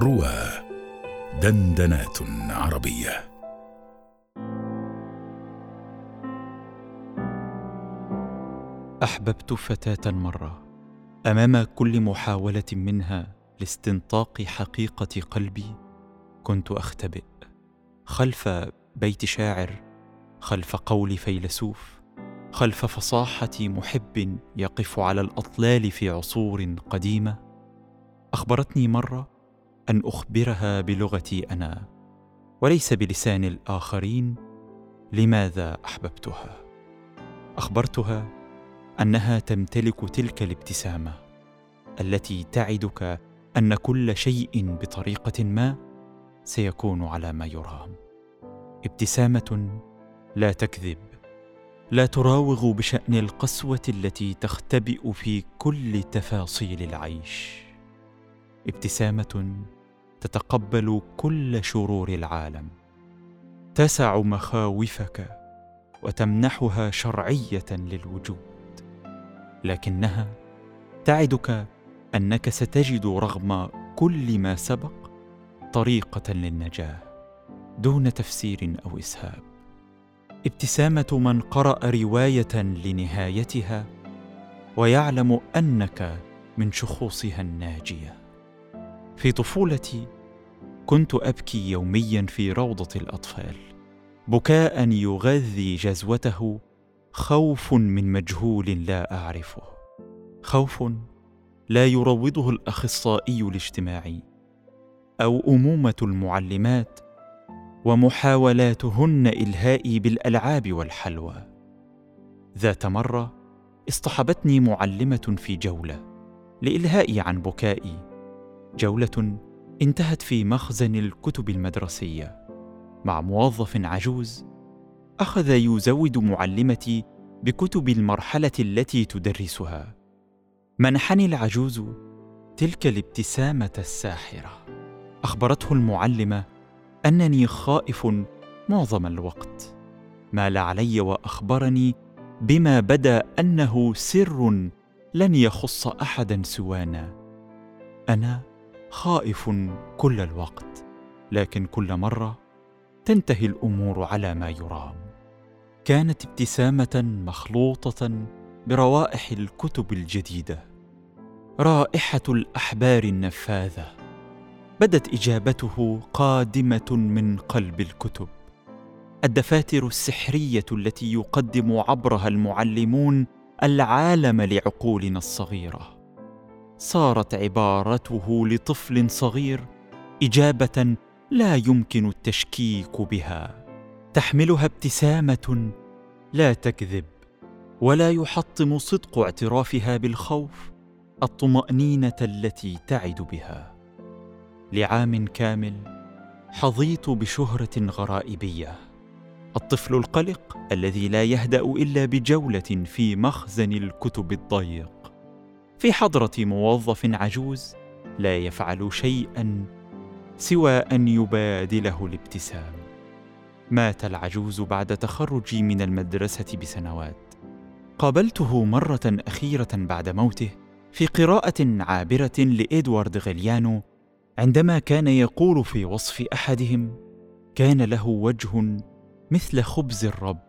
روى دندنات عربية. أحببت فتاة مرة أمام كل محاولة منها لاستنطاق حقيقة قلبي كنت أختبئ خلف بيت شاعر خلف قول فيلسوف خلف فصاحة محب يقف على الأطلال في عصور قديمة. أخبرتني مرة أن أخبرها بلغتي أنا وليس بلسان الآخرين لماذا أحببتها؟ أخبرتها أنها تمتلك تلك الابتسامة التي تعدك أن كل شيء بطريقة ما سيكون على ما يرام. ابتسامة لا تكذب لا تراوغ بشأن القسوة التي تختبئ في كل تفاصيل العيش. ابتسامة تتقبل كل شرور العالم. تسع مخاوفك وتمنحها شرعية للوجود. لكنها تعدك أنك ستجد رغم كل ما سبق طريقة للنجاة دون تفسير أو إسهاب. ابتسامة من قرأ رواية لنهايتها ويعلم أنك من شخوصها الناجية. في طفولتي كنت أبكي يوميا في روضة الأطفال. بكاء يغذي جزوته خوف من مجهول لا أعرفه. خوف لا يروضه الأخصائي الاجتماعي. أو أمومة المعلمات ومحاولاتهن الهائي بالألعاب والحلوى. ذات مرة اصطحبتني معلمة في جولة لإلهائي عن بكائي. جولة انتهت في مخزن الكتب المدرسية مع موظف عجوز أخذ يزود معلمتي بكتب المرحلة التي تدرسها. منحني العجوز تلك الابتسامة الساحرة. أخبرته المعلمة أنني خائف معظم الوقت. مال علي وأخبرني بما بدا أنه سر لن يخص أحدا سوانا. أنا خائف كل الوقت لكن كل مرة تنتهي الأمور على ما يرام. كانت ابتسامة مخلوطة بروائح الكتب الجديدة. رائحة الأحبار النفاذة. بدت إجابته قادمة من قلب الكتب. الدفاتر السحرية التي يقدم عبرها المعلمون العالم لعقولنا الصغيرة. صارت عبارته لطفل صغير إجابة لا يمكن التشكيك بها. تحملها ابتسامة لا تكذب ولا يحطم صدق اعترافها بالخوف الطمأنينة التي تعد بها. لعام كامل حظيت بشهرة غرائبية. الطفل القلق الذي لا يهدأ إلا بجولة في مخزن الكتب الضيق. في حضرة موظف عجوز لا يفعل شيئا سوى أن يبادله الابتسام. مات العجوز بعد تخرجي من المدرسة بسنوات. قابلته مرة أخيرة بعد موته في قراءة عابرة لإدوارد غليانو عندما كان يقول في وصف أحدهم كان له وجه مثل خبز الرب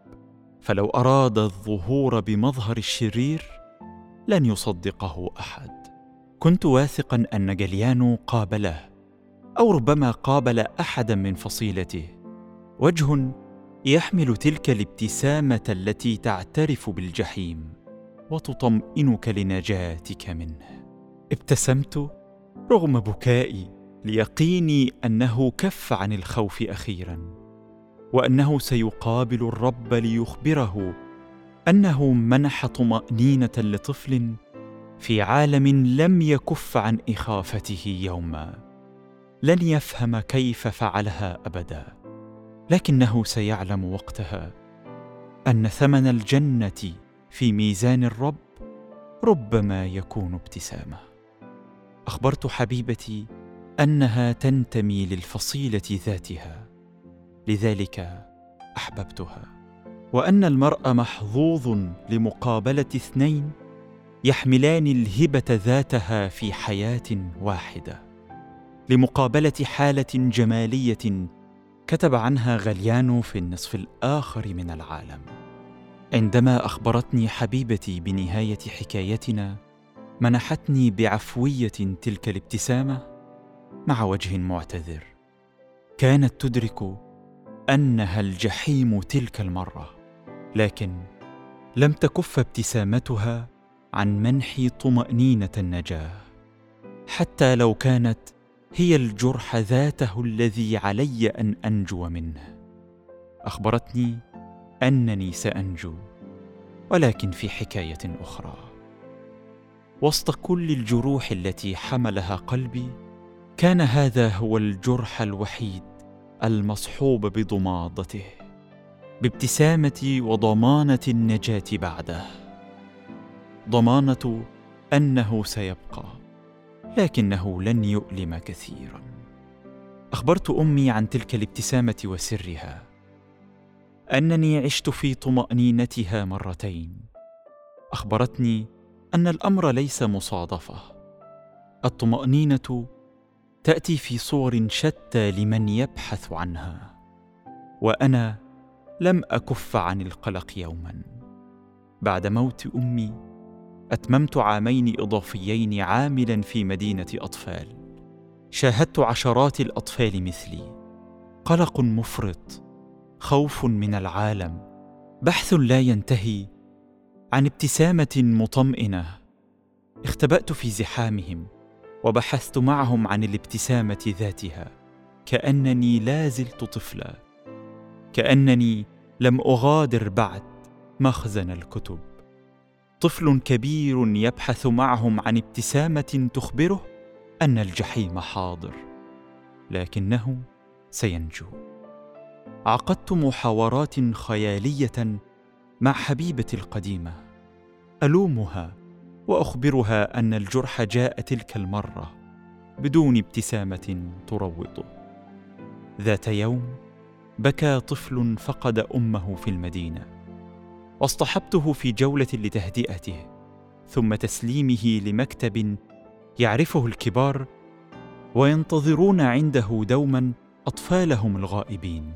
فلو أراد الظهور بمظهر الشرير لن يصدقه أحد. كنت واثقا أن جليانو قابله أو ربما قابل احدا من فصيلته. وجه يحمل تلك الابتسامة التي تعترف بالجحيم وتطمئنك لنجاتك منه. ابتسمت رغم بكائي ليقيني أنه كف عن الخوف أخيرا وأنه سيقابل الرب ليخبره أنه منح طمأنينة لطفل في عالم لم يكف عن إخافته يوما لن يفهم كيف فعلها أبدا لكنه سيعلم وقتها أن ثمن الجنة في ميزان الرب ربما يكون ابتسامة. أخبرت حبيبتي أنها تنتمي للفصيلة ذاتها لذلك أحببتها. وأن المرء محظوظ لمقابلة اثنين يحملان الهبة ذاتها في حياة واحدة. لمقابلة حالة جمالية كتب عنها غليانو في النصف الآخر من العالم. عندما أخبرتني حبيبتي بنهاية حكايتنا منحتني بعفوية تلك الابتسامة مع وجه معتذر. كانت تدرك أنها الجحيم تلك المرة. لكن لم تكف ابتسامتها عن منحي طمأنينة النجاة حتى لو كانت هي الجرح ذاته الذي علي أن أنجو منه. أخبرتني أنني سأنجو ولكن في حكاية أخرى. وسط كل الجروح التي حملها قلبي كان هذا هو الجرح الوحيد المصحوب بضمادته. بابتسامة وضمانة النجاة بعده. ضمانة أنه سيبقى لكنه لن يؤلم كثيرا. أخبرت أمي عن تلك الابتسامة وسرها. أنني عشت في طمأنينتها مرتين. أخبرتني أن الأمر ليس مصادفة. الطمأنينة تأتي في صور شتى لمن يبحث عنها. وأنا لم أكف عن القلق يوما. بعد موت أمي أتممت عامين إضافيين عاملا في مدينة أطفال. شاهدت عشرات الأطفال مثلي. قلق مفرط خوف من العالم بحث لا ينتهي عن ابتسامة مطمئنة. اختبأت في زحامهم وبحثت معهم عن الابتسامة ذاتها كأنني لا زلت طفلا. كأنني لم أغادر بعد مخزن الكتب. طفل كبير يبحث معهم عن ابتسامة تخبره أن الجحيم حاضر لكنه سينجو. عقدت محاورات خيالية مع حبيبتي القديمة. ألومها وأخبرها أن الجرح جاء تلك المرة بدون ابتسامة تروضه ذات يوم بكى طفل فقد أمه في المدينة. واصطحبته في جولة لتهدئته ثم تسليمه لمكتب يعرفه الكبار وينتظرون عنده دوما أطفالهم الغائبين.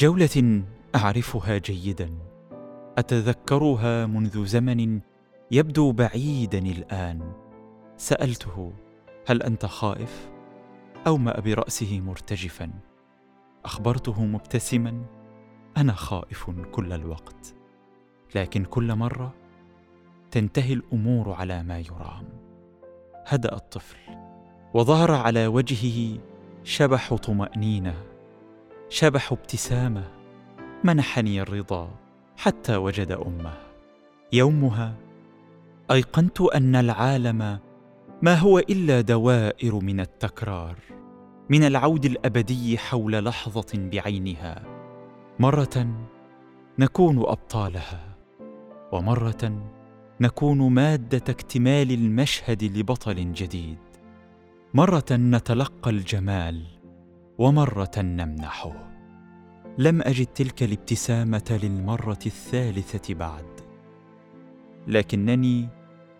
جولة أعرفها جيدا أتذكرها منذ زمن يبدو بعيدا الآن. سألته هل أنت خائف اوما براسه مرتجفا؟ أخبرته مبتسما أنا خائف كل الوقت. لكن كل مرة تنتهي الأمور على ما يرام. هدأ الطفل وظهر على وجهه شبح طمأنينة شبح ابتسامة منحني الرضا حتى وجد أمه. يومها أيقنت أن العالم ما هو إلا دوائر من التكرار. من العود الأبدي حول لحظة بعينها. مرة نكون أبطالها ومرة نكون مادة اكتمال المشهد لبطل جديد. مرة نتلقى الجمال ومرة نمنحه. لم أجد تلك الابتسامة للمرة الثالثة بعد. لكنني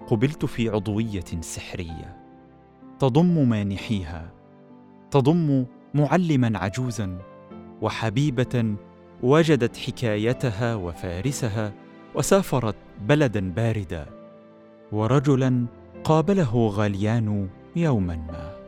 قبلت في عضوية سحرية تضم مانحيها. تضم معلما عجوزا وحبيبة وجدت حكايتها وفارسها وسافرت بلدا باردا ورجلا قابله غاليان يوما ما.